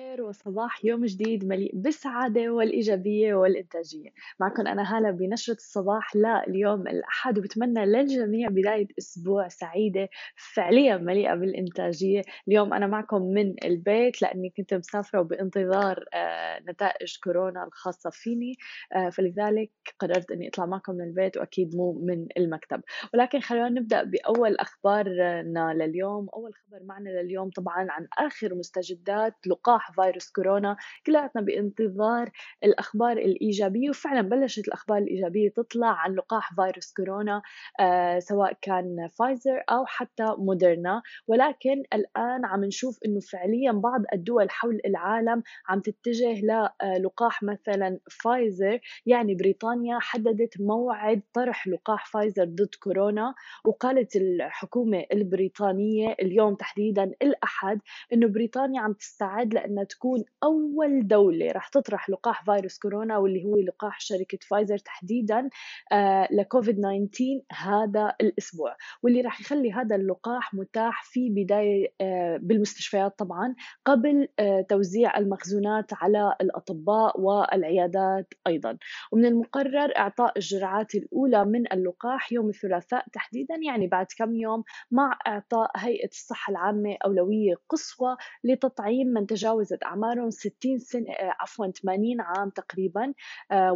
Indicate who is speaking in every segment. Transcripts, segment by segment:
Speaker 1: الخير وصباح يوم جديد مليء بالسعادة والإيجابية والإنتاجية. معكم أنا هالة بنشرة الصباح لليوم الأحد وبتمنى للجميع بداية أسبوع سعيدة فعليا مليئة بالإنتاجية. اليوم أنا معكم من البيت لأني كنت مسافرة وبانتظار آه، نتائج كورونا الخاصة فيني آه، فلذلك قررت أني أطلع معكم من البيت وأكيد مو من المكتب. ولكن خلونا نبدأ بأول أخبارنا لليوم. أول خبر معنا لليوم طبعا عن آخر مستجدات لقاح فيروس كورونا كلياتنا بانتظار الأخبار الإيجابية وفعلا بلشت الأخبار الإيجابية تطلع عن لقاح فيروس كورونا آه سواء كان فايزر أو حتى موديرنا. ولكن الآن عم نشوف أنه فعليا بعض الدول حول العالم عم تتجه للقاح مثلا فايزر. يعني بريطانيا حددت موعد طرح لقاح فايزر ضد كورونا وقالت الحكومة البريطانية اليوم تحديدا الأحد أنه بريطانيا عم تستعد لأنها تكون أول دولة رح تطرح لقاح فيروس كورونا واللي هو لقاح شركة فايزر تحديدا آه لكوفيد 19 هذا الأسبوع واللي رح يخلي هذا اللقاح متاح في بداية آه بالمستشفيات طبعا قبل آه توزيع المخزونات على الأطباء والعيادات أيضا. ومن المقرر إعطاء الجرعات الأولى من اللقاح يوم الثلاثاء تحديدا يعني بعد كم يوم مع إعطاء هيئة الصحة العامة أولوية قصوى لتطعيم من تجاوزت أعمارهم 60 سنة عفوا 80 عام تقريبا آه،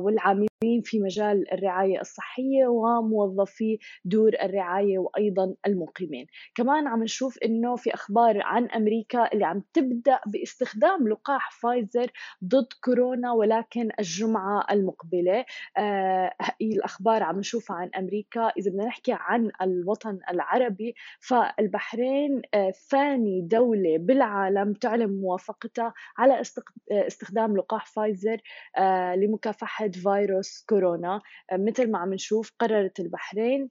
Speaker 1: والعاملين في مجال الرعاية الصحية وموظفي دور الرعاية وأيضا المقيمين. كمان عم نشوف أنه في أخبار عن أمريكا اللي عم تبدأ باستخدام لقاح فايزر ضد كورونا ولكن الجمعة المقبلة. آه الأخبار عم نشوفها عن أمريكا. إذا بدنا نحكي عن الوطن العربي فالبحرين آه ثاني دولة بالعالم تعلن موافقتها على استخدام لقاح فايزر آه لمكافحة فيروس كورونا آه، مثل ما عم نشوف قررت البحرين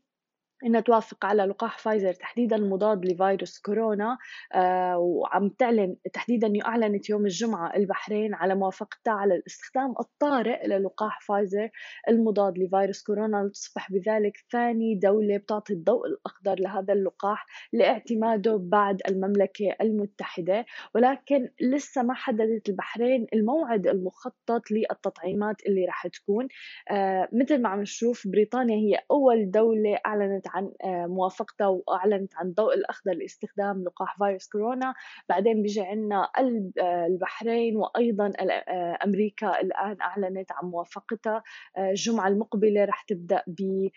Speaker 1: إنها توافق على لقاح فايزر. تحديدا مضاد لفيروس كورونا آه وعم تعلن تحديدا اعلنت يوم الجمعة البحرين على موافقتها على الاستخدام الطارئ للقاح فايزر المضاد لفيروس كورونا. لتصبح بذلك ثاني دولة بتعطي الضوء الأخضر لهذا اللقاح لاعتماده بعد المملكة المتحدة. ولكن لسه ما حددت البحرين الموعد المخطط للتطعيمات اللي راح تكون. آه مثل ما عم نشوف بريطانيا هي أول دولة أعلنت عن آه، موافقتها واعلنت عن الضوء الأخضر لاستخدام لقاح فيروس كورونا. بعدين بيجي عندنا آه، البحرين وأيضا آه، أمريكا الآن أعلنت عن موافقتها. الجمعة المقبلة رح تبدأ ب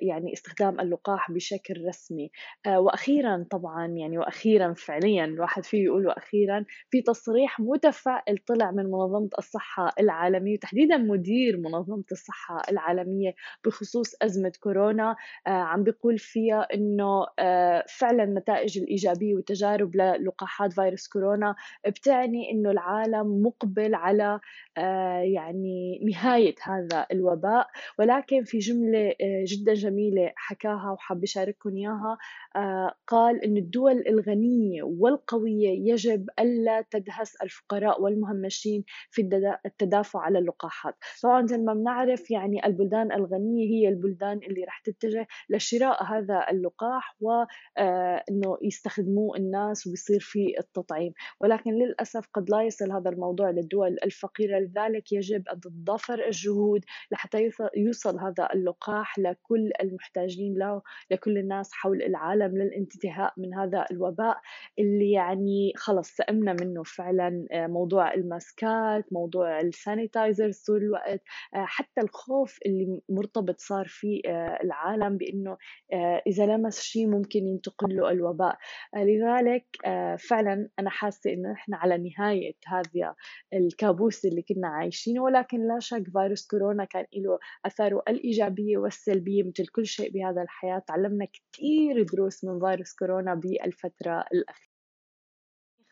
Speaker 1: يعني استخدام اللقاح بشكل رسمي. وأخيرا طبعا يعني وأخيرا فعليا الواحد فيه يقول وأخيرا في تصريح متفائل طلع من منظمة الصحة العالمية وتحديدا مدير منظمة الصحة العالمية بخصوص أزمة كورونا. عم بيقول فيها إنه آه، فعلا النتائج الإيجابية والتجارب للقاحات فيروس كورونا بتعني إنه العالم مقبل على آه، يعني نهاية هذا الوباء. ولكن في جملة جدا جميلة حكاها وحاب اشارككم إياها. قال ان الدول الغنية والقوية يجب ألا تدهس الفقراء والمهمشين في التدافع على اللقاحات. طبعا زي ما بنعرف يعني البلدان الغنية هي البلدان اللي رح تتجه لشراء هذا اللقاح وانه آه، يستخدموه الناس ويصير في التطعيم. ولكن للأسف قد لا يصل هذا الموضوع للدول الفقيرة لذلك يجب أن تتضافر الجهود لحتى يوصل هذا اللقاح لكل المحتاجين له لكل الناس حول العالم للانتهاء من هذا الوباء اللي يعني خلص سئمنا منه فعلا آه، موضوع الماسكات موضوع السانيتايزرز طول الوقت آه، حتى الخوف اللي مرتبط صار في العالم. العالم بأنه آه، إذا لمس شيء ممكن ينتقل له الوباء. آه، لذلك آه، فعلا أنا حاسة إنه نحن على نهاية هذا الكابوس اللي كنا عايشينه ولكن لا شك فيروس كورونا كان له أثاره الإيجابية والسلبية مثل كل شيء بهذا الحياة. تعلمنا كثير دروس من فيروس كورونا بالفترة الأخيرة.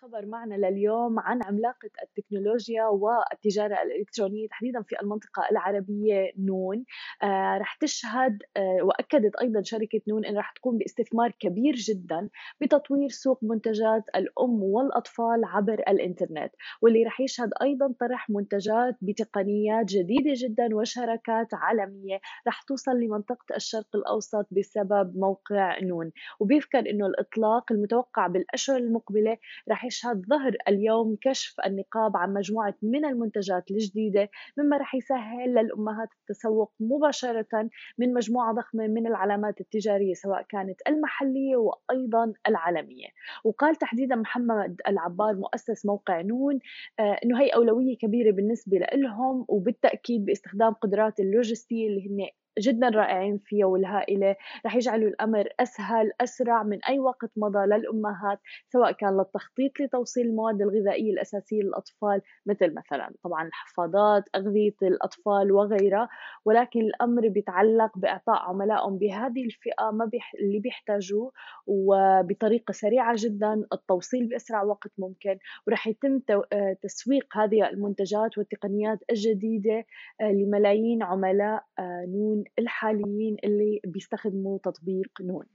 Speaker 1: خبر معنا لليوم عن عملاقة التكنولوجيا والتجارة الإلكترونية تحديدا في المنطقة العربية نون. آه رح تشهد آه وأكدت أيضا شركة نون أن رح تقوم باستثمار كبير جدا بتطوير سوق منتجات الأم والأطفال عبر الإنترنت. واللي رح يشهد أيضا طرح منتجات بتقنيات جديدة جدا وشركات عالمية رح توصل لمنطقة الشرق الأوسط بسبب موقع نون. وبيذكر أنه الإطلاق المتوقع بالأشهر المقبلة رح يشهد ظهر اليوم كشف النقاب عن مجموعة من المنتجات الجديدة مما رح يسهل للأمهات التسوق مباشرة من مجموعة ضخمة من العلامات التجارية سواء كانت المحلية وأيضا العالمية. وقال تحديدا محمد العباد مؤسس موقع نون آه، أنه هي أولوية كبيرة بالنسبة لهم وبالتأكيد باستخدام قدرات اللوجستية اللي هن جدا رائعين فيها والهائلة. رح يجعلوا الأمر أسهل أسرع من أي وقت مضى للأمهات سواء كان للتخطيط لتوصيل المواد الغذائية الأساسية للأطفال مثل مثلا طبعا الحفاضات أغذية الأطفال وغيرها. ولكن الأمر بيتعلق بإعطاء عملائهم بهذه الفئة ما بيح... اللي بيحتاجوه وبطريقة سريعة جدا. التوصيل بأسرع وقت ممكن ورح يتم آه، تسويق هذه المنتجات والتقنيات الجديدة آه، لملايين عملاء آه، نون الحاليين اللي بيستخدموا تطبيق نون.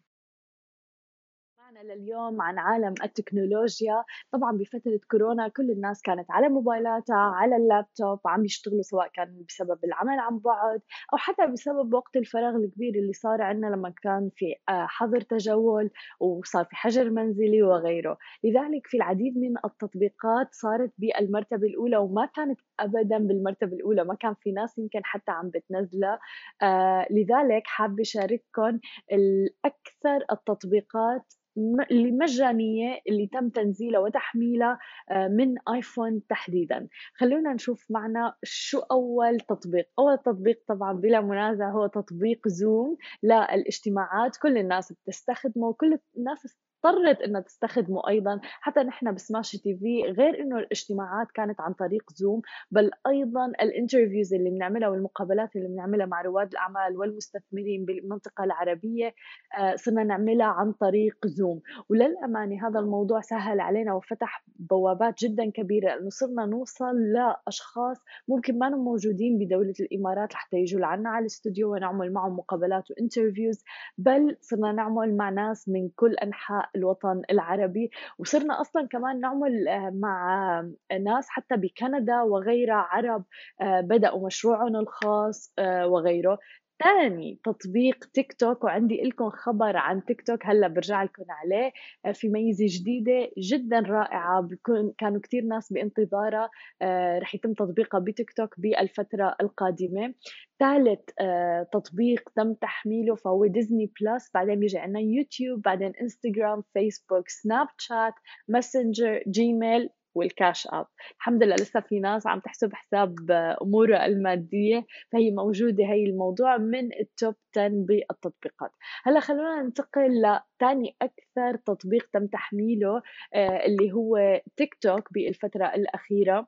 Speaker 1: لليوم عن عالم التكنولوجيا. طبعا بفترة كورونا كل الناس كانت على موبايلاتها على اللابتوب عم يشتغلوا سواء كان بسبب العمل عن بعد أو حتى بسبب وقت الفراغ الكبير اللي صار عندنا لما كان في آه، حظر تجول وصار في حجر منزلي وغيره. لذلك في العديد من التطبيقات صارت بالمرتبة الأولى وما كانت أبدا بالمرتبة الأولى ما كان في ناس يمكن حتى عم بتنزلها آه لذلك حابة أشارككم الأكثر التطبيقات المجانية اللي تم تنزيلها وتحميلها آه، من آيفون تحديدا. خلونا نشوف معنا شو أول تطبيق. أول تطبيق طبعا بلا منازع هو تطبيق زوم للإجتماعات. كل الناس بتستخدمه كل الناس اضطرت إنها تستخدمه أيضا. حتى نحن بسماشي تي في غير إنه الاجتماعات كانت عن طريق زوم بل أيضا ال interviews اللي بنعملها والمقابلات اللي بنعملها مع رواد الأعمال والمستثمرين بالمنطقة العربية آه، صرنا نعملها عن طريق زوم وللأمانة هذا الموضوع سهل علينا وفتح بوابات جدا كبيرة لأنه صرنا نوصل لأشخاص ممكن ما موجودين بدولة الإمارات لحتى يجوا لعنا على الاستوديو ونعمل معهم مقابلات و interviews بل صرنا نعمل مع ناس من كل أنحاء الوطن العربي. وصرنا أصلا كمان نعمل آه، مع ناس حتى بكندا وغيرها عرب آه، بدأوا مشروعهم الخاص آه، وغيره. ثاني تطبيق تيك توك وعندي لكم خبر عن تيك توك هلأ برجع لكم عليه. في ميزة جديدة جدا رائعة بكون كانوا كثير ناس بانتظارها. رح يتم تطبيقها بتيك توك بالفترة القادمة. ثالث آه، تطبيق تم تحميله فهو ديزني بلس. بعدين بيجي عندنا يوتيوب بعدين إنستغرام فيسبوك سناب شات ماسنجر جيميل. والكاش آب الحمد لله لسه في ناس عم تحسب حساب امورها المادية فهي موجودة هي الموضوع من ال top 10 بالتطبيقات. هلأ خلونا ننتقل لثاني أكثر تطبيق تم تحميله آه، اللي هو تيك توك بالفترة الأخيرة.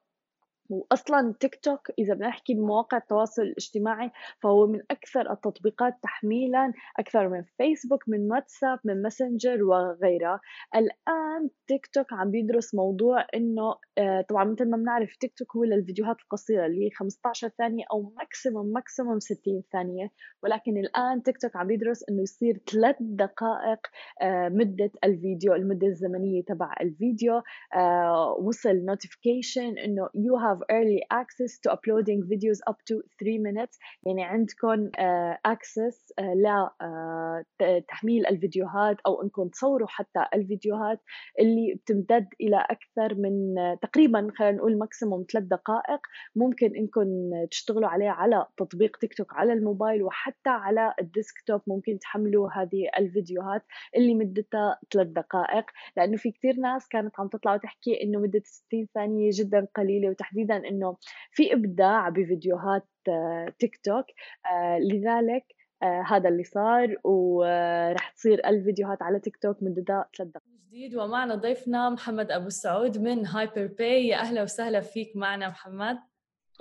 Speaker 1: واصلا تيك توك إذا بدنا نحكي بمواقع التواصل الاجتماعي فهو من أكثر التطبيقات تحميلا أكثر من فيسبوك من واتساب من ماسنجر وغيرها. الآن تيك توك عم بيدرس موضوع إنه آه، طبعا مثل ما بنعرف تيك توك هو للفيديوهات القصيرة اللي هي 15 ثانية أو maximum maximum 60 ثانية. ولكن الآن تيك توك عم بيدرس إنه يصير ثلاث دقائق آه، مدة الفيديو المدة الزمنية تبع الفيديو آه، وصل notification إنه يو هاف have early access to uploading videos up to 3 minutes. يعني عندكم uh, access uh, لتحميل uh, الفيديوهات أو أنكم تصوروا حتى الفيديوهات اللي بتمتد إلى أكثر من تقريبا خلينا نقول maximum ثلاث دقائق. ممكن أنكم تشتغلوا عليه على تطبيق تيك توك على الموبايل وحتى على ال desktop. ممكن تحملوا هذه الفيديوهات اللي مدتها ثلاث دقائق. لأنه في كثير ناس كانت عم تطلع وتحكي إنه مدة 60 ثانية جدا قليلة وتحديدا تحديدا إنه في إبداع بفيديوهات آه، تيك توك آه، لذلك آه، هذا اللي صار ورح تصير الفيديوهات على تيك توك مدتها ثلاث دقائق. جديد ومعنا ضيفنا محمد أبو السعود من HyperPay يا أهلا وسهلا فيك معنا محمد.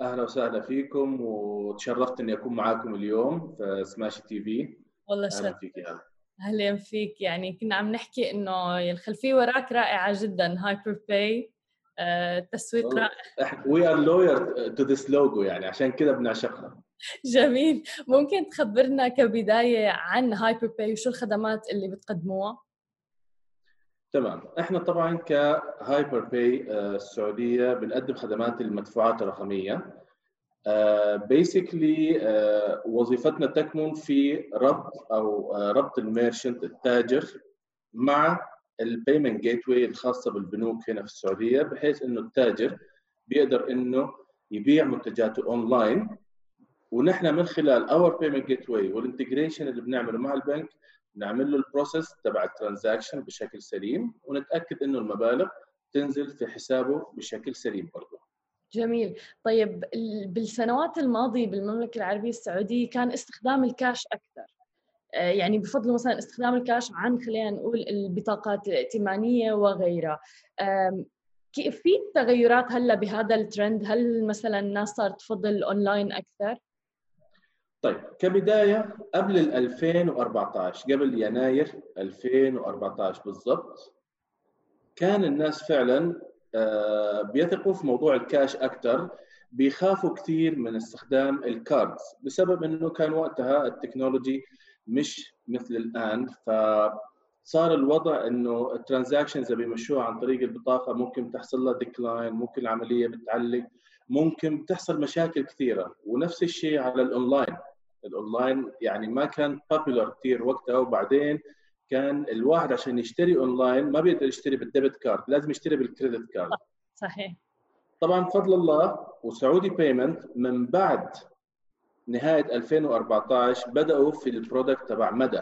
Speaker 2: أهلا وسهلا فيكم وتشرفت إني أكون معاكم اليوم في سماش تي في
Speaker 1: والله أهلا فيك يا أهلا. فيك يعني كنا عم نحكي إنه الخلفية وراك رائعة جدا HyperPay التسويق
Speaker 2: رائع. we are loyal to this logo يعني عشان كذا بنعشقها.
Speaker 1: جميل. ممكن تخبرنا كبداية عن HyperPay وشو الخدمات اللي بتقدموها؟
Speaker 2: تمام. إحنا طبعا ك HyperPay آه، السعودية بنقدم خدمات المدفوعات الرقمية. basically uh, uh, وظيفتنا تكمن في ربط أو uh, ربط ال merchant التاجر مع ال payment gateway الخاصة بالبنوك هنا في السعودية بحيث إنه التاجر بيقدر إنه يبيع منتجاته اونلاين ونحن من خلال our payment gateway وال integration اللي بنعمله مع البنك نعمل له ال process تبع ال transaction بشكل سليم ونتأكد إنه المبالغ تنزل في حسابه بشكل سليم برضه.
Speaker 1: جميل. طيب بالسنوات الماضية بالمملكة العربية السعودية كان استخدام الكاش أكثر؟ يعني بفضل مثلا استخدام الكاش عن خلينا نقول البطاقات الائتمانية وغيرها. كيف في تغيرات هلا بهذا الترند؟ هل مثلا الناس صارت تفضل الأونلاين أكثر؟
Speaker 2: طيب كبداية قبل ال 2014 قبل يناير 2014 بالضبط كان الناس فعلا آه، بيثقوا في موضوع الكاش أكثر بيخافوا كثير من استخدام ال cards بسبب إنه كان وقتها ال technology مش مثل الآن فصار الوضع إنه ال transactions اللي بيمشوها عن طريق البطاقة ممكن تحصل لها decline ممكن العملية بتعلق ممكن تحصل مشاكل كثيرة. ونفس الشيء على ال online ال online يعني ما كان popular كثير وقتها وبعدين كان الواحد عشان يشتري اونلاين ما بيقدر يشتري بال debit card لازم يشتري بال credit card
Speaker 1: صحيح.
Speaker 2: طبعا بفضل الله و Saudi Payments من بعد نهاية 2014 بدأوا في ال product تبع مدى.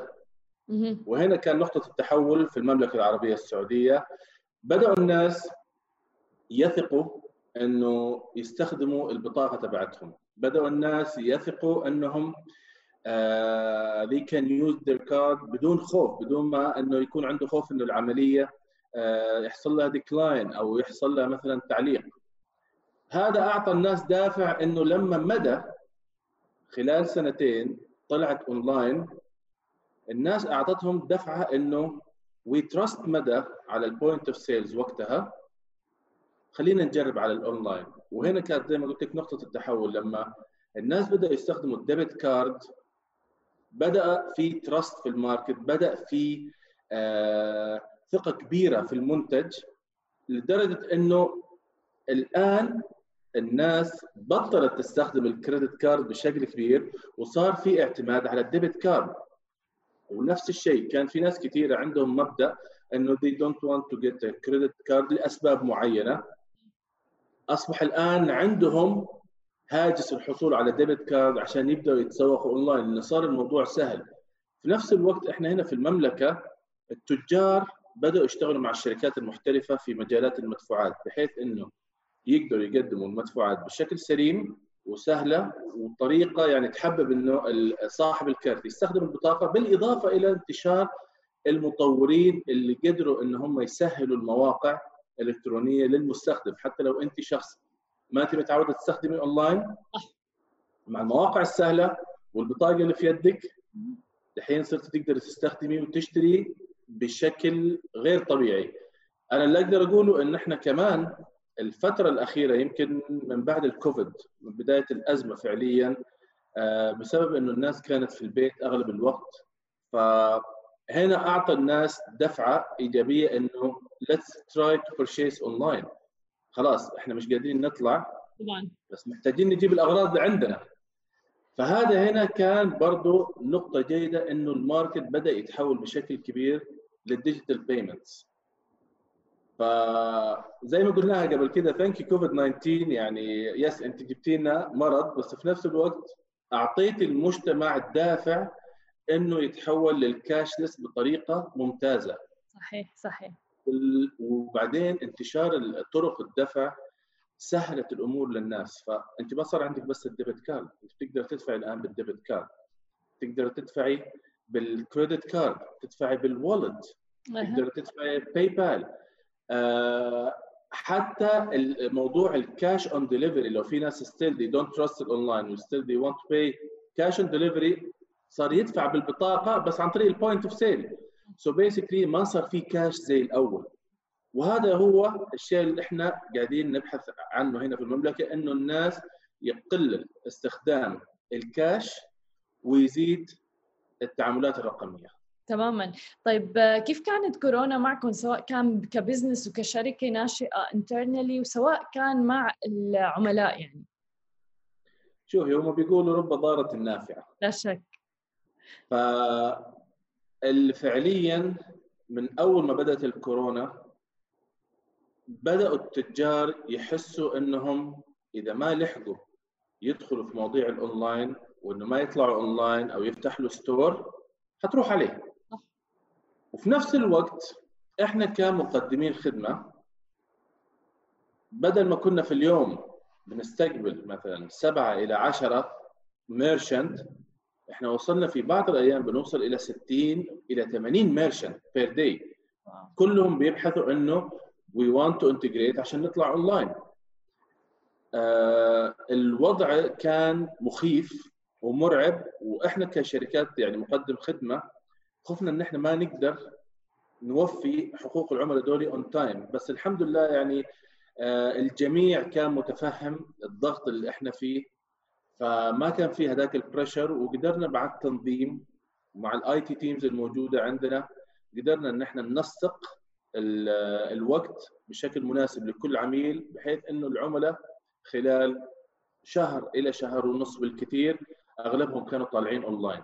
Speaker 2: وهنا كان نقطة التحول في المملكة العربية السعودية. بدأوا الناس يثقوا إنه يستخدموا البطاقة تبعتهم. بدأوا الناس يثقوا إنهم uh, they can use their card بدون خوف بدون ما إنه يكون عنده خوف إنه العملية uh, يحصل لها decline أو يحصل لها مثلا تعليق. هذا أعطى الناس دافع إنه لما مدى خلال سنتين طلعت اونلاين الناس أعطتهم دفعة إنه we trust مدى على ال point of sales وقتها. خلينا نجرب على الاونلاين وهنا كانت زي ما قلت لك نقطة التحول لما الناس بدأوا يستخدموا ال debit card بدأ في trust في ال market بدأ في آه ثقة كبيرة في المنتج لدرجة إنه الآن الناس بطلت تستخدم ال credit card بشكل كبير وصار في اعتماد على ال debit card. ونفس الشيء كان في ناس كثيره عندهم مبدأ إنه they don't want to get a credit card لأسباب معينة. أصبح الآن عندهم هاجس الحصول على debit card عشان يبدأوا يتسوقوا اونلاين لأنه صار الموضوع سهل. في نفس الوقت إحنا هنا في المملكة التجار بدأوا يشتغلوا مع الشركات المحترفة في مجالات المدفوعات بحيث إنه يقدروا يقدموا المدفوعات بشكل سليم وسهلة وطريقة يعني تحبب انه صاحب الكارت. يستخدم البطاقة بالإضافة إلى انتشار المطورين اللي قدروا إن هم يسهلوا المواقع الإلكترونية للمستخدم. حتى لو أنت شخص ما انت متعوده تستخدمي أونلاين مع المواقع السهلة والبطاقة اللي في يدك الحين صرت تقدر تستخدمي وتشتري بشكل غير طبيعي. أنا اللي أقدر أقوله إن إحنا كمان الفترة الأخيرة يمكن من بعد الكوفيد من بداية الأزمة فعليا آه، بسبب إنه الناس كانت في البيت أغلب الوقت. فهنا أعطى الناس دفعة إيجابية إنه let's try to purchase online. خلاص إحنا مش قادرين نطلع طبعا. بس محتاجين نجيب الأغراض اللي عندنا. فهذا هنا كان برضو نقطة جيدة إنه ال market بدأ يتحول بشكل كبير لل digital payments فزي ما قلناها قبل كده thank you كوفيد 19 يعني yes انت جبتي لنا مرض بس في نفس الوقت أعطيتي المجتمع الدافع إنه يتحول لل cashless بطريقة ممتازة.
Speaker 1: صحيح صحيح.
Speaker 2: وبعدين انتشار طرق الدفع سهلت الأمور للناس. فأنت ما صار عندك بس ال debit card أنت تقدر تدفعي الآن بال debit card. تقدر تدفعي بال credit card تدفعي بال wallet تقدر تدفعي PayPal حتى موضوع ال cash on delivery لو في ناس still they don't trust online و still they want pay cash on delivery صار يدفع بالبطاقة بس عن طريق ال point of sale so basically ما صار في كاش زي الأول. وهذا هو الشيء اللي إحنا قاعدين نبحث عنه هنا في المملكة إنه الناس يقلل استخدام الكاش ويزيد التعاملات الرقمية.
Speaker 1: تماما. طيب كيف كانت كورونا معكم سواء كان ك business وكشركة ناشئة internally وسواء كان مع العملاء يعني؟
Speaker 2: شوفي هم بيقولوا رب ضارة نافعة.
Speaker 1: لا شك.
Speaker 2: ف فعليا من أول ما بدأت الكورونا بدأوا التجار يحسوا إنهم إذا ما لحقوا يدخلوا في مواضيع الأونلاين وإنه ما يطلعوا أونلاين أو يفتح له store حتروح عليه. وفي نفس الوقت إحنا كمقدمين خدمة بدل ما كنا في اليوم بنستقبل مثلا سبعة إلى عشرة merchant إحنا وصلنا في بعض الأيام بنوصل إلى 60 إلى 80 merchant per day كلهم بيبحثوا إنه we want to integrate عشان نطلع اونلاين آه الوضع كان مخيف ومرعب وإحنا كشركات يعني مقدم خدمة خفنا إن إحنا ما نقدر نوفي حقوق العملاء دولي on time بس الحمد لله يعني آه الجميع كان متفهم الضغط اللي إحنا فيه. فما كان في هذاك ال pressure وقدرنا مع التنظيم ومع ال IT teams الموجودة عندنا قدرنا إن إحنا ننسق الوقت بشكل مناسب لكل عميل بحيث إنه العملاء خلال شهر إلى شهر ونص بالكثير أغلبهم كانوا طالعين اونلاين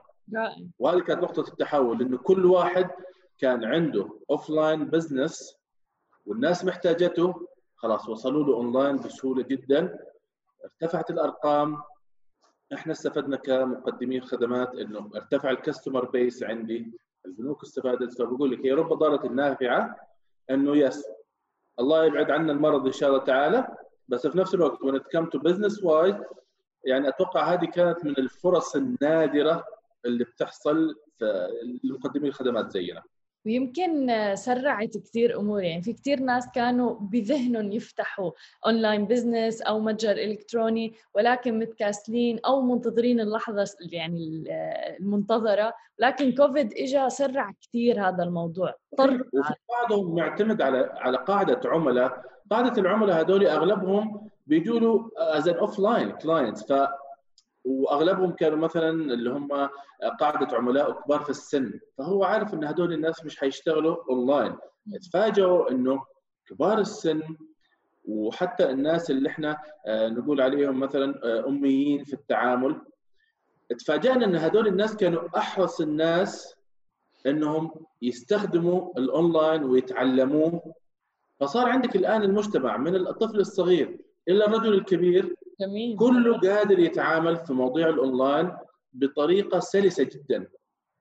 Speaker 2: وهذه كانت نقطة التحول انه كل واحد كان عنده offline business والناس محتاجته خلاص وصلوا له اونلاين بسهولة جدا. ارتفعت الأرقام. إحنا استفدنا كمقدمين خدمات إنه ارتفع ال customer base عندي. البنوك استفادت. فبقول لك هي رب ضاره النافعة إنه yes الله يبعد عنا المرض إن شاء الله تعالى. بس في نفس الوقت when it come to business wise يعني أتوقع هذه كانت من الفرص النادرة اللي بتحصل في لمقدمي الخدمات زينا.
Speaker 1: ويمكن سرعت كثير أمور. يعني في كثير ناس كانوا بذهنهم يفتحوا online business أو متجر إلكتروني ولكن متكاسلين أو منتظرين اللحظة يعني المنتظرة. لكن كوفيد اجى سرع كثير هذا الموضوع.
Speaker 2: اضطر بعضهم معتمد على على قاعدة عملاء. قاعدة العملاء هذول أغلبهم بيجوا له as an offline clients ف وأغلبهم كانوا مثلا اللي هم قاعدة عملاء كبار في السن. فهو عارف إن هدول الناس مش حيشتغلوا اونلاين تفاجئوا إنه كبار السن وحتى الناس اللي إحنا آه، نقول عليهم مثلا آه، أميين في التعامل. تفاجئنا إن هدول الناس كانوا أحرص الناس إنهم يستخدموا الاونلاين ويتعلموه. فصار عندك الآن المجتمع من الطفل الصغير إلى الرجل الكبير جميل. كله قادر يتعامل في مواضيع الأونلاين بطريقة سلسة جدا.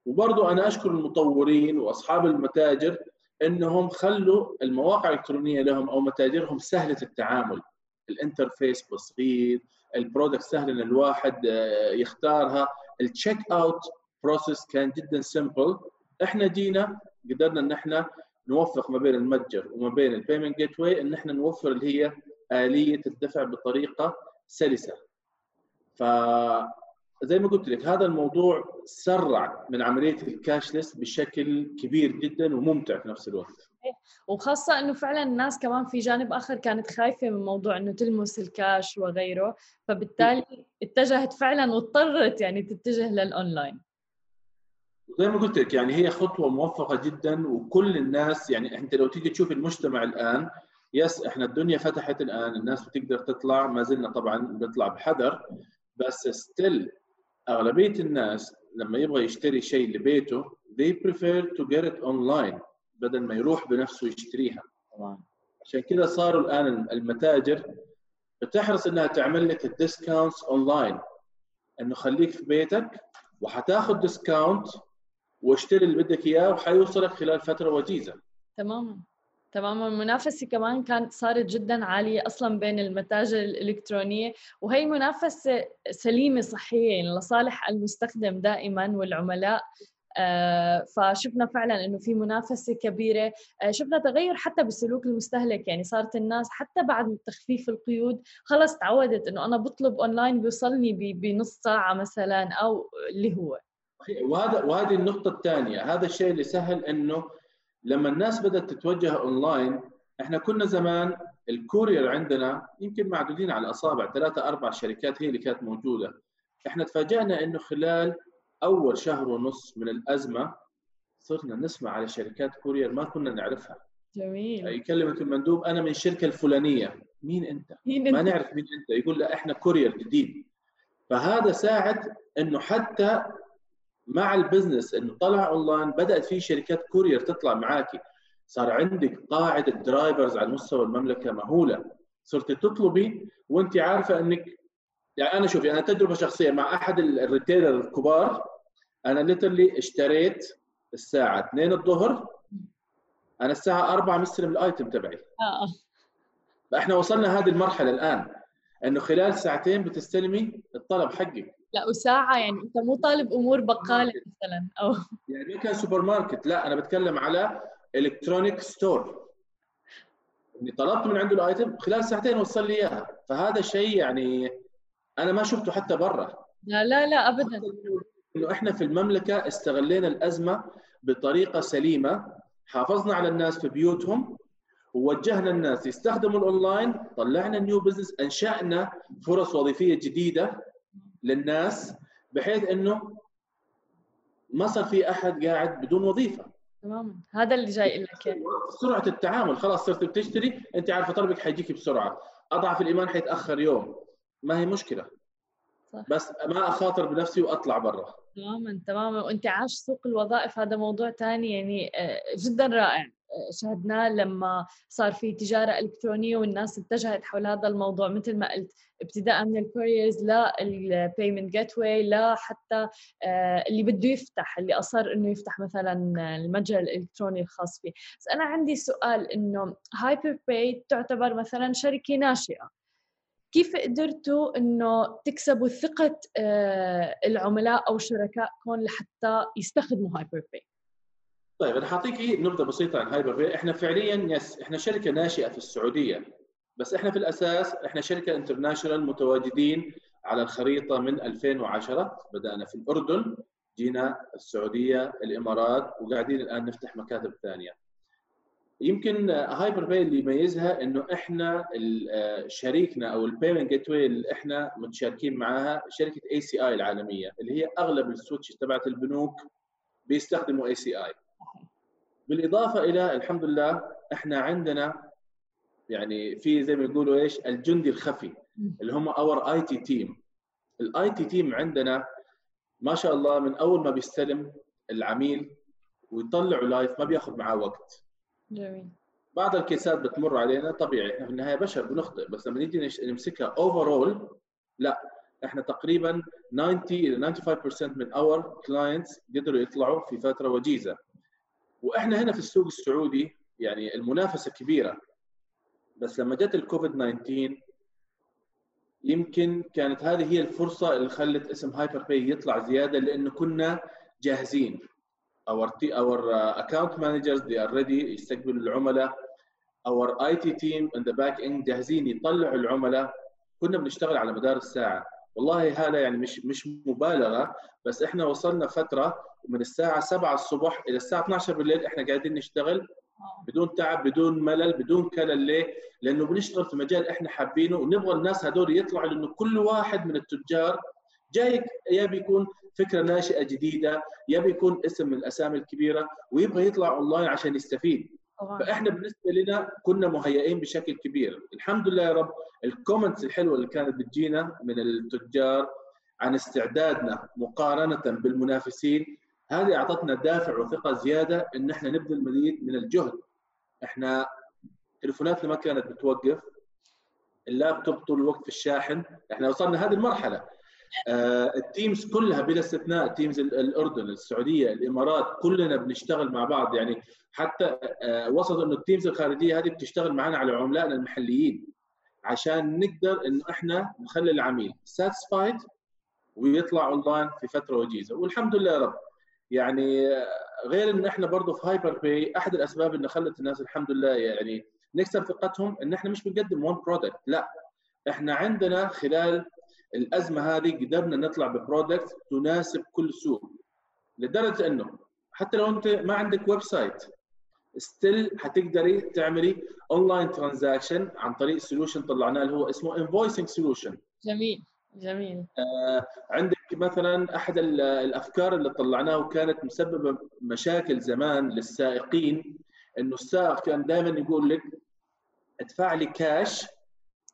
Speaker 2: وبرضه أنا أشكر المطورين وأصحاب المتاجر إنهم خلوا المواقع الإلكترونية لهم أو متاجرهم سهلة التعامل. ال interface بسيط ال product سهل إن الواحد آه، يختارها. ال check out process كان جدا simple إحنا جينا قدرنا إن إحنا نوفق ما بين المتجر وما بين ال payment gateway إن إحنا نوفر اللي هي آلية الدفع بطريقة سلسة. ف زي ما قلت لك هذا الموضوع سرع من عملية ال cashless بشكل كبير جدا وممتع في نفس الوقت.
Speaker 1: وخاصة إنه فعلا الناس كمان في جانب آخر كانت خايفة من موضوع إنه تلمس الكاش وغيره فبالتالي اتجهت فعلا واضطرت يعني تتجه للأونلاين.
Speaker 2: زي ما قلت لك يعني هي خطوة موفقة جدا وكل الناس يعني أنت لو تيجي تشوف المجتمع الآن yes إحنا الدنيا فتحت الآن الناس بتقدر تطلع ما زلنا طبعا بنطلع بحذر بس still أغلبية الناس لما يبغى يشتري شيء لبيته they prefer to get it online بدل ما يروح بنفسه يشتريها. طبعا. عشان كذا صاروا الآن المتاجر بتحرص إنها تعمل لك ال discounts online إنه خليك في بيتك وحتاخذ discount واشتري اللي بدك إياه وحيوصلك خلال فترة وجيزة.
Speaker 1: تماما. تماما المنافسة كمان كانت صارت جدا عالية أصلا بين المتاجر الإلكترونية وهي منافسة سليمة صحية يعني لصالح المستخدم دائما والعملاء. آه فشفنا فعلا إنه في منافسة كبيرة. آه شفنا تغير حتى بسلوك المستهلك يعني صارت الناس حتى بعد تخفيف القيود خلص تعودت إنه أنا بطلب أونلاين بيوصلني بنص ساعة مثلا أو اللي هو.
Speaker 2: وهذا وهذه النقطة الثانية. هذا الشيء اللي سهل إنه لما الناس بدأت تتوجه اونلاين إحنا كنا زمان ال courier عندنا يمكن معدودين على الأصابع ثلاثة أربع شركات هي اللي كانت موجودة. إحنا تفاجئنا إنه خلال أول شهر ونص من الأزمة صرنا نسمع على شركات courier ما كنا نعرفها.
Speaker 1: جميل.
Speaker 2: يكلمك المندوب أنا من الشركة الفلانية. مين أنت؟ مين أنت؟ ما نعرف مين أنت. يقول لا إحنا courier جديد. فهذا ساعد إنه حتى مع ال business إنه طلع أونلاين بدأت في شركات courier تطلع معاكي. صار عندك قاعدة drivers على مستوى المملكة مهولة. صرت تطلبي وانت عارفة إنك يعني أنا شوفي أنا تجربة شخصية مع أحد ال retailer الكبار. أنا literally اشتريت الساعة 2 الظهر. أنا الساعة 4 مستلم ال item تبعي. آه. فإحنا وصلنا هذه المرحلة الآن إنه خلال ساعتين بتستلمي الطلب حقك
Speaker 1: لا وساعة يعني أنت مو طالب أمور بقالة مثلا أو
Speaker 2: يعني كان سوبر ماركت لا أنا بتكلم على electronic store اني طلبت من عنده ال item خلال ساعتين وصل لي إياها. فهذا شيء يعني أنا ما شفته حتى برا.
Speaker 1: لا لا لا ابدا.
Speaker 2: إنه إحنا في المملكة استغلينا الأزمة بطريقة سليمة. حافظنا على الناس في بيوتهم ووجهنا الناس يستخدموا الاونلاين طلعنا new business أنشأنا فرص وظيفية جديدة. للناس بحيث إنه ما صار في أحد قاعد بدون وظيفة.
Speaker 1: تماما هذا اللي جاي لك.
Speaker 2: سرعة التعامل خلاص صرت بتشتري أنت عارفه طلبك حيجيك بسرعة. أضعف الإيمان حيتأخر يوم. ما هي مشكلة. صح. بس ما أخاطر بنفسي وأطلع برا.
Speaker 1: تماما تماما. وأنت عاش سوق الوظائف هذا موضوع ثاني يعني آه، جدا رائع. شاهدناه لما صار في تجارة إلكترونية والناس اتجهت حول هذا الموضوع. مثل ما قلت ابتداء من الكوريرز لل payment gateway لحتى آه، اللي بده يفتح اللي أصر إنه يفتح مثلا المتجر الإلكتروني الخاص فيه. بس أنا عندي سؤال إنه HyperPay تعتبر مثلا شركة ناشئة. كيف قدرتوا إنه تكسبوا ثقة آه، العملاء أو شركائكم لحتى يستخدموا هايبر باي
Speaker 2: طيب أنا حأعطيك نبذه بسيطة عن HyperPay إحنا فعليا yes إحنا شركة ناشئة في السعودية بس إحنا في الأساس إحنا شركة international متواجدين على الخريطة من 2010 بدأنا في الأردن جينا السعودية الإمارات وقاعدين الآن نفتح مكاتب ثانية. يمكن HyperPay اللي يميزها إنه إحنا شريكنا أو ال payment gateway اللي إحنا متشاركين معاها شركة ACI العالمية اللي هي أغلب ال switch تبعت البنوك بيستخدموا ACI بالإضافة إلى الحمد لله إحنا عندنا يعني في زي ما يقولوا إيش الجندي الخفي اللي هم our IT team ال IT team عندنا ما شاء الله من أول ما بيستلم العميل ويطلعه live ما بياخذ معاه وقت. جميل. بعض ال case ات بتمر علينا طبيعي إحنا في النهاية بشر بنخطئ بس لما نيجي نمسكها overall لا إحنا تقريبا 90 إلى 95% من our clients قدروا يطلعوا في فترة وجيزة. وإحنا هنا في السوق السعودي يعني المنافسة كبيرة. بس لما جت الكوفيد 19 يمكن كانت هذه هي الفرصة اللي خلت اسم HyperPay يطلع زيادة لأنه كنا جاهزين. Our our account managers they are ready يستقبلوا العملاء. Our IT team in the back end جاهزين يطلعوا العملاء. كنا بنشتغل على مدار الساعة. والله هذا يعني مش مش مبالغة بس إحنا وصلنا فترة من الساعة 7 الصبح إلى الساعة 12 بالليل إحنا قاعدين نشتغل بدون تعب بدون ملل بدون كلل ليه؟ لأنه بنشتغل في مجال إحنا حابينه ونبغى الناس هذول يطلعوا لأنه كل واحد من التجار جاي يا بيكون فكرة ناشئة جديدة يا بيكون اسم من الأسامي الكبيرة ويبغى يطلع أونلاين عشان يستفيد فاحنا بالنسبة لنا كنا مهيئين بشكل كبير. الحمد لله يا رب ال comments الحلوة اللي كانت بتجينا من التجار عن استعدادنا مقارنة بالمنافسين هذه أعطتنا دافع وثقة زيادة إن إحنا نبذل مزيد من الجهد. إحنا تليفوناتنا ما كانت بتوقف اللابتوب طول الوقت في الشاحن إحنا وصلنا هذه المرحلة. ال teams كلها بلا استثناء teams الأردن السعودية الإمارات كلنا بنشتغل مع بعض. يعني حتى آه وصلوا إنه ال teams الخارجية هذه بتشتغل معنا على عملائنا المحليين عشان نقدر انه إحنا نخلي العميل satisfied ويطلع اونلاين في فترة وجيزة. والحمد لله يا رب. يعني غير إن إحنا برضه في HyperPay أحد الأسباب اللي خلت الناس الحمد لله يعني نكسب ثقتهم إن إحنا مش بنقدم one product لا. إحنا عندنا خلال الأزمة هذه قدرنا نطلع ب product تناسب كل سوق لدرجة إنه حتى لو أنت ما عندك website still حتقدري تعملي online transaction عن طريق solution طلعناه اللي هو اسمه invoicing solution
Speaker 1: جميل جميل.
Speaker 2: آه عندك مثلا أحد الأفكار اللي طلعناها وكانت مسببة مشاكل زمان للسائقين إنه السائق كان دائما يقول لك ادفع لي كاش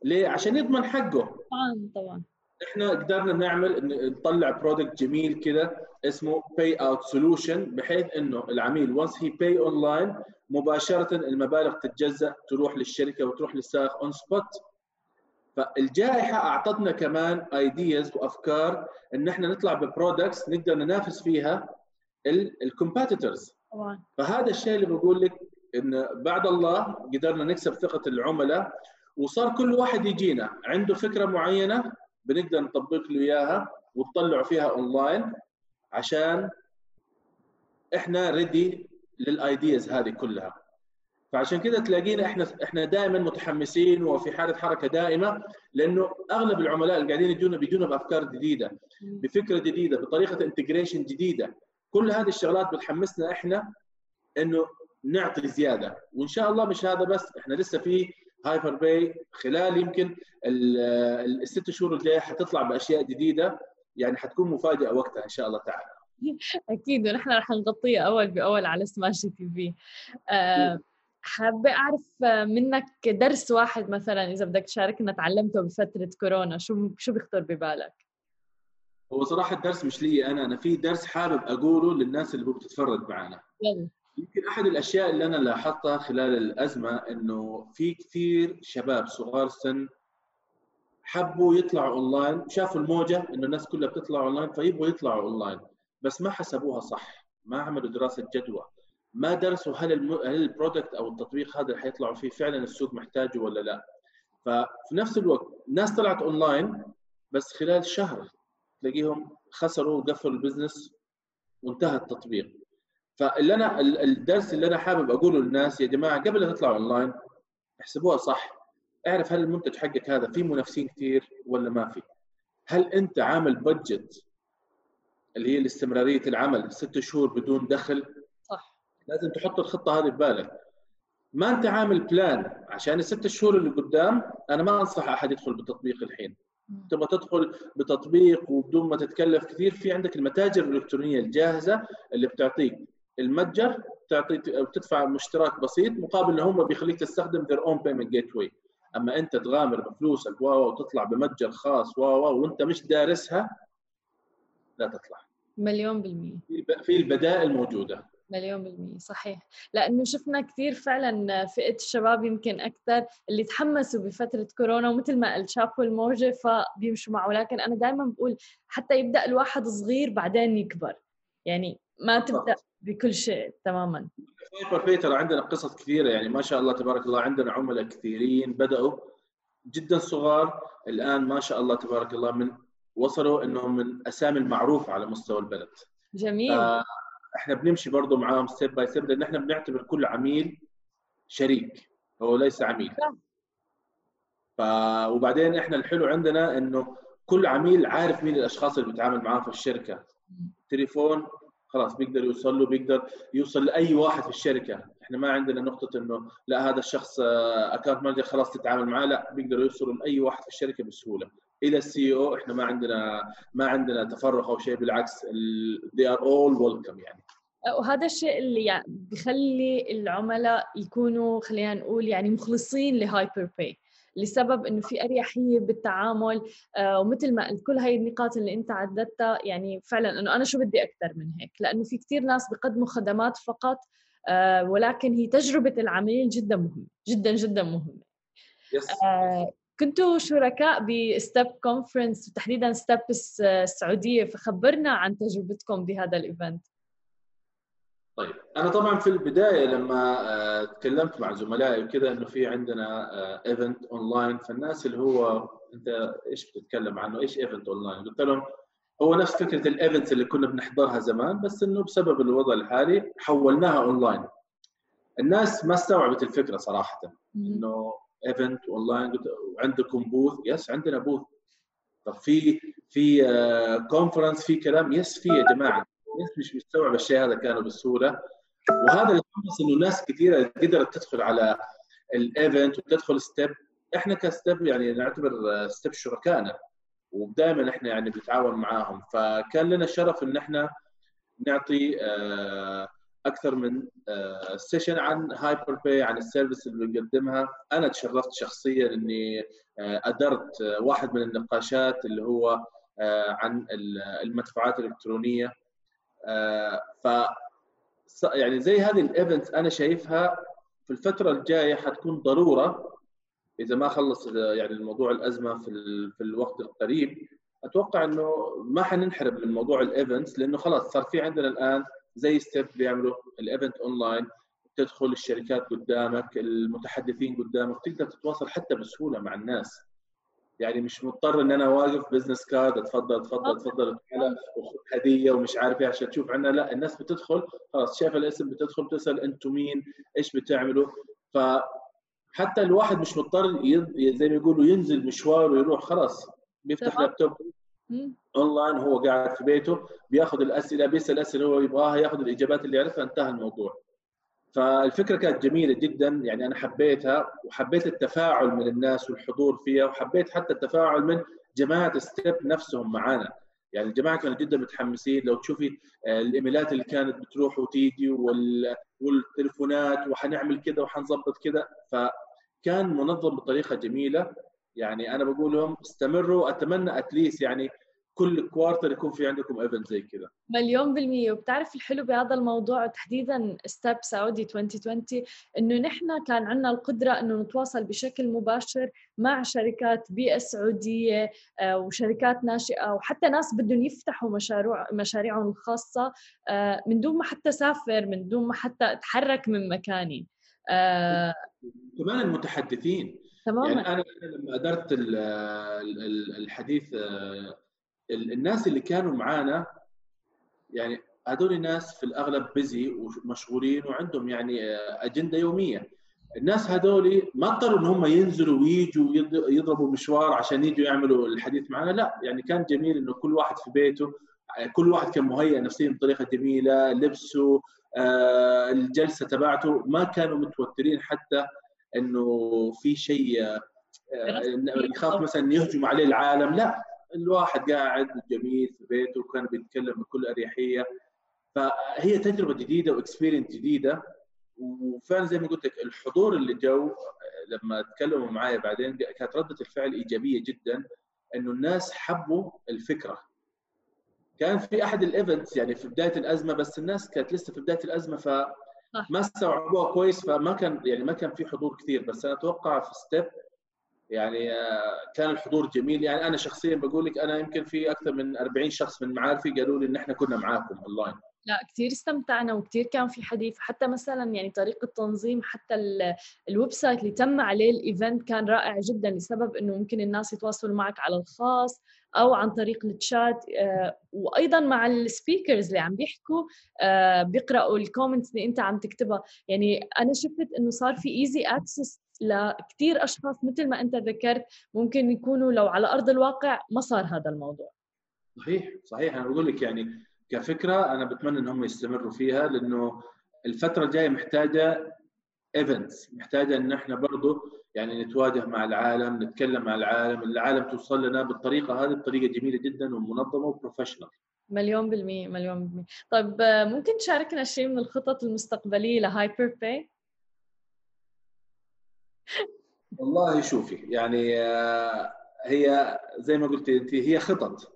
Speaker 2: ليه؟ عشان يضمن حقه.
Speaker 1: طبعا طبعا.
Speaker 2: إحنا قدرنا نعمل نطلع product جميل كده اسمه payout solution بحيث إنه العميل once he pay online مباشرة المبالغ تتجزأ تروح للشركة وتروح للسائق on spot فالجائحة أعطتنا كمان ideas وأفكار إن إحنا نطلع ب products نقدر ننافس فيها ال competitors فهذا الشيء اللي بقول لك إن بعد الله قدرنا نكسب ثقة العملاء وصار كل واحد يجينا. عنده فكرة معينة بنقدر نطبق له إياها وتطلعوا فيها اونلاين عشان إحنا ready لل ideas هذه كلها. فعشان كده تلاقينا إحنا إحنا دائما متحمسين وفي حالة حركة دائمة لأنه أغلب العملاء اللي قاعدين يجونا بيجونا بأفكار جديدة بفكرة جديدة بطريقة integration جديدة. كل هذه الشغلات بتحمسنا إحنا إنه نعطي زيادة. وإن شاء الله مش هذا بس إحنا لسه في HyperPay خلال يمكن الست شهور الجاية حتطلع بأشياء جديدة يعني حتكون مفاجأة وقتها إن شاء الله تعالى.
Speaker 1: أكيد ونحن رح نغطيها أول بأول على سماش تي في. آه، حابة أعرف منك درس واحد مثلا إذا بدك تشاركنا تعلمته بفترة كورونا شو شو بيخطر ببالك؟
Speaker 2: هو صراحة الدرس مش لي أنا أنا في درس حابب أقوله للناس اللي بتتفرج معنا. يلا. يمكن أحد الأشياء اللي أنا لاحظتها خلال الأزمة إنه في كثير شباب صغار السن حبوا يطلعوا اونلاين شافوا الموجة إنه الناس كلها بتطلع اونلاين فيبغوا يطلعوا اونلاين بس ما حسبوها صح ما عملوا دراسة جدوى ما درسوا هل الم... هل ال product أو التطبيق هذا اللي حيطلعوا فيه فعلا السوق محتاجه ولا لا. ففي نفس الوقت الناس طلعت اونلاين بس خلال شهر تلاقيهم خسروا وقفلوا ال business وانتهى التطبيق. فاللي أنا الدرس اللي أنا حابب أقوله للناس يا جماعة قبل لا تطلعوا اونلاين احسبوها صح. اعرف هل المنتج حقك هذا فيه منافسين كثير ولا ما في هل أنت عامل بادجت اللي هي الاستمرارية العمل ست شهور بدون دخل؟ صح. لازم تحط الخطة هذه ببالك ما أنت عامل بلان عشان الست شهور اللي قدام أنا ما أنصح أحد يدخل بالتطبيق الحين. تبغى تدخل بتطبيق وبدون ما تتكلف كثير في عندك المتاجر الإلكترونية الجاهزة اللي بتعطيك. المتجر تعطي بتدفع اشتراك بسيط مقابل ان هم بيخليك تستخدم their own payment gateway. أما أنت تغامر بفلوسك واو وتطلع بمتجر خاص واو وأنت مش دارسها لا تطلع.
Speaker 1: مليون بالمية.
Speaker 2: في البدائل موجودة.
Speaker 1: مليون بالمية صحيح. لأنه شفنا كثير فعلا فئة الشباب يمكن أكثر اللي تحمسوا بفترة كورونا ومثل ما قلت شافوا الموجة فبيمشوا معه. ولكن أنا دائما بقول حتى يبدأ الواحد صغير بعدين يكبر. يعني ما تبدأ بكل شيء تماما.
Speaker 2: في ترى عندنا قصص كثيرة يعني ما شاء الله تبارك الله عندنا عملاء كثيرين بدأوا جدا صغار الآن ما شاء الله تبارك الله من وصلوا إنهم من أسامي المعروفه على مستوى البلد.
Speaker 1: جميل.
Speaker 2: إحنا بنمشي برضه معاهم step by step لأن إحنا بنعتبر كل عميل شريك هو ليس عميل. ف... وبعدين إحنا الحلو عندنا إنه كل عميل عارف مين الأشخاص اللي بيتعامل معاه في الشركة. تليفون خلاص بيقدر يوصل له بيقدر يوصل لأي واحد في الشركة. إحنا ما عندنا نقطة إنه لا هذا الشخص account آه، manager خلاص تتعامل معاه لا بيقدروا يوصلوا لأي واحد في الشركة بسهولة. إلى ال CEO إحنا ما عندنا ما عندنا تفرق أو شيء بالعكس they are all welcome يعني.
Speaker 1: وهذا الشيء اللي يعني بخلي العملاء يكونوا خلينا نقول يعني مخلصين ل HyperPay. لسبب إنه في أريحية بالتعامل آه، ومثل ما قلت كل هاي النقاط اللي أنت عددتها يعني فعلا إنه أنا شو بدي أكثر من هيك؟ لأنه في كثير ناس بقدموا خدمات فقط آه، ولكن هي تجربة العميل جدا مهمة جدا جدا مهمة. Yes. آه، كنتوا شركاء ب Step Conference وتحديدا Step السعودية فخبرنا عن تجربتكم بهذا ال event.
Speaker 2: طيب أنا طبعا في البداية لما آه، تكلمت مع زملائي وكذا إنه في عندنا event آه، اونلاين فالناس اللي هو أنت إيش بتتكلم عنه؟ إيش event online قلت لهم هو نفس فكرة ال events اللي كنا بنحضرها زمان بس إنه بسبب الوضع الحالي حولناها اونلاين الناس ما استوعبت الفكرة صراحة. إنه event online وعندكم booth yes عندنا booth طب في في conference آه، في كلام؟ yes في يا جماعة. الناس مش مستوعب الشيء هذا كانوا بسهوله وهذا اللي حمس إنه ناس كثيره قدرت تدخل على ال event وتدخل Step إحنا ك Step يعني نعتبر Step شركائنا. ودائما إحنا يعني بنتعاون معاهم. فكان لنا الشرف إن إحنا نعطي آه، أكثر من session عن HyperPay عن ال service اللي بنقدمها. أنا تشرفت شخصيا إني أدرت واحد من النقاشات اللي هو عن المدفوعات الإلكترونية. ف يعني زي هذه ال events أنا شايفها في الفترة الجاية حتكون ضرورة. إذا ما خلص يعني الموضوع الأزمة في في الوقت القريب أتوقع إنه ما حننحرم من موضوع ال events لأنه خلاص صار في عندنا الآن زي Step بيعملوا ال event online تدخل الشركات قدامك المتحدثين قدامك تقدر تتواصل حتى بسهولة مع الناس. يعني مش مضطر إن أنا واقف business card اتفضل اتفضل اتفضل هدية ومش عارف إيه عشان تشوف عنا. لا الناس بتدخل خلاص شايف الاسم بتدخل بتسأل أنتم مين إيش بتعملوا؟ ف حتى الواحد مش مضطر زي ما يقولوا ينزل مشوار ويروح خلاص بيفتح laptop online هو قاعد في بيته بياخذ الأسئلة بيسأل الاسئله اللي هو يبغاها ياخذ الإجابات اللي يعرفها انتهى الموضوع. فالفكرة كانت جميلة جدا يعني أنا حبيتها وحبيت التفاعل من الناس والحضور فيها وحبيت حتى التفاعل من جماعة Step نفسهم معانا. يعني الجماعة كانوا جدا متحمسين. لو تشوفي آه، الإيميلات اللي كانت بتروح وتيجي والتليفونات وحنعمل كذا وحنظبط كذا فكان منظم بطريقة جميلة. يعني أنا بقول لهم استمروا أتمنى at least يعني كل quarter يكون في عندكم event زي كذا
Speaker 1: مليون بالمية. وبتعرف الحلو بهذا الموضوع تحديدا Step Saudi 2020 إنه نحن كان عندنا القدرة إنه نتواصل بشكل مباشر مع شركات بيئة سعودية آه، وشركات ناشئة وحتى ناس بدهم يفتحوا مشاريع مشاريعهم الخاصة آه، من دون ما حتى سافر من دون ما حتى أتحرك من مكاني.
Speaker 2: آه، كمان المتحدثين. تماما. يعني أنا لما ادرت الحديث الناس اللي كانوا معانا يعني هذول الناس في الأغلب بيزي ومشغولين وعندهم يعني اجنده يومية. الناس هذول ما اضطروا إن هم ينزلوا ويجوا يضربوا مشوار عشان يجوا يعملوا الحديث معنا لا. يعني كان جميل إنه كل واحد في بيته كل واحد كان مهيئ نفسيا بطريقة جميلة لبسه آه، الجلسة تبعته. ما كانوا متوترين حتى إنه في شيء آه، يخاف مثلا يهجم عليه العالم لا. الواحد قاعد جميل في بيته وكان بيتكلم بكل أريحية. فهي تجربة جديدة و experience جديدة. وفعلا زي ما قلت لك الحضور اللي جو لما تكلموا معايا بعدين كانت ردة الفعل إيجابية جدا إنه الناس حبوا الفكرة. كان في أحد ال events يعني في بداية الأزمة بس الناس كانت لسه في بداية الأزمة فما استوعبوها كويس فما كان يعني ما كان في حضور كثير. بس أنا أتوقع في Step يعني آه، كان الحضور جميل. يعني أنا شخصيا بقول لك أنا يمكن في أكثر من 40 شخص من معارفي قالوا لي إن إحنا كنا معاكم أونلاين.
Speaker 1: لا كثير استمتعنا وكثير كان في حديث. حتى مثلا يعني طريقة تنظيم حتى ال website اللي تم عليه ال event كان رائع جدا لسبب إنه ممكن الناس يتواصلوا معك على الخاص أو عن طريق التشات آه، وأيضا مع ال speakers اللي عم بيحكوا آه، بيقرأوا ال comments اللي أنت عم تكتبها. يعني أنا شفت إنه صار في easy access لكثير أشخاص مثل ما أنت ذكرت ممكن يكونوا لو على أرض الواقع ما صار هذا الموضوع.
Speaker 2: صحيح صحيح. أنا بقول لك يعني كفكرة أنا بتمنى ان هم يستمروا فيها لأنه الفترة الجاية محتاجة events محتاجة إن إحنا برضه يعني نتواجه مع العالم نتكلم مع العالم العالم توصل لنا بالطريقة هذه بطريقة جميلة جدا ومنظمة و professional
Speaker 1: مليون بالمية مليون بالمية. طيب ممكن تشاركنا شيء من الخطط المستقبلية ل HyperPay؟
Speaker 2: والله شوفي يعني آه، هي زي ما قلت انت هي خطط.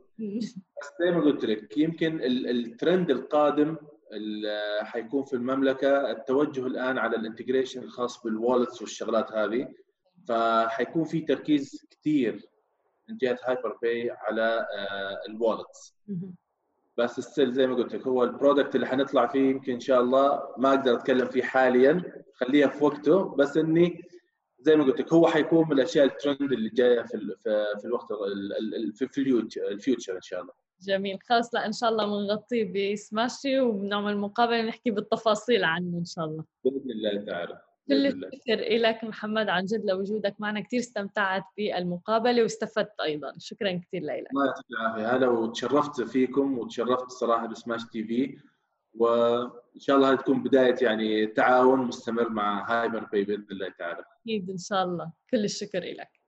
Speaker 2: بس زي ما قلت لك يمكن الترند القادم اللي حيكون في المملكة التوجه الآن على ال integration الخاص بال wallets والشغلات هذه. فحيكون في تركيز كثير من جهه HyperPay على آه، ال wallets. بس still زي ما قلت لك هو ال product اللي حنطلع فيه يمكن إن شاء الله ما أقدر أتكلم فيه حاليا خليها في وقته. بس إني زي ما قلت لك هو حيكون من الأشياء الترند اللي جاية في في الوقت في ال future إن شاء الله.
Speaker 1: جميل. خلاص لا إن شاء الله بنغطيه بسماشي وبنعمل مقابلة نحكي بالتفاصيل عنه إن شاء الله.
Speaker 2: بإذن الله تعالى.
Speaker 1: كل الشكر لك محمد. عن جد لوجودك معنا كثير استمتعت بالمقابلة واستفدت أيضا. شكرا كثير لك.
Speaker 2: الله يعطيك العافية. هلا وتشرفت فيكم وتشرفت صراحة ب Smashi TV. وإن شاء الله تكون بداية يعني تعاون مستمر مع HyperPay بإذن الله تعالى.
Speaker 1: أكيد إن شاء الله. كل الشكر لك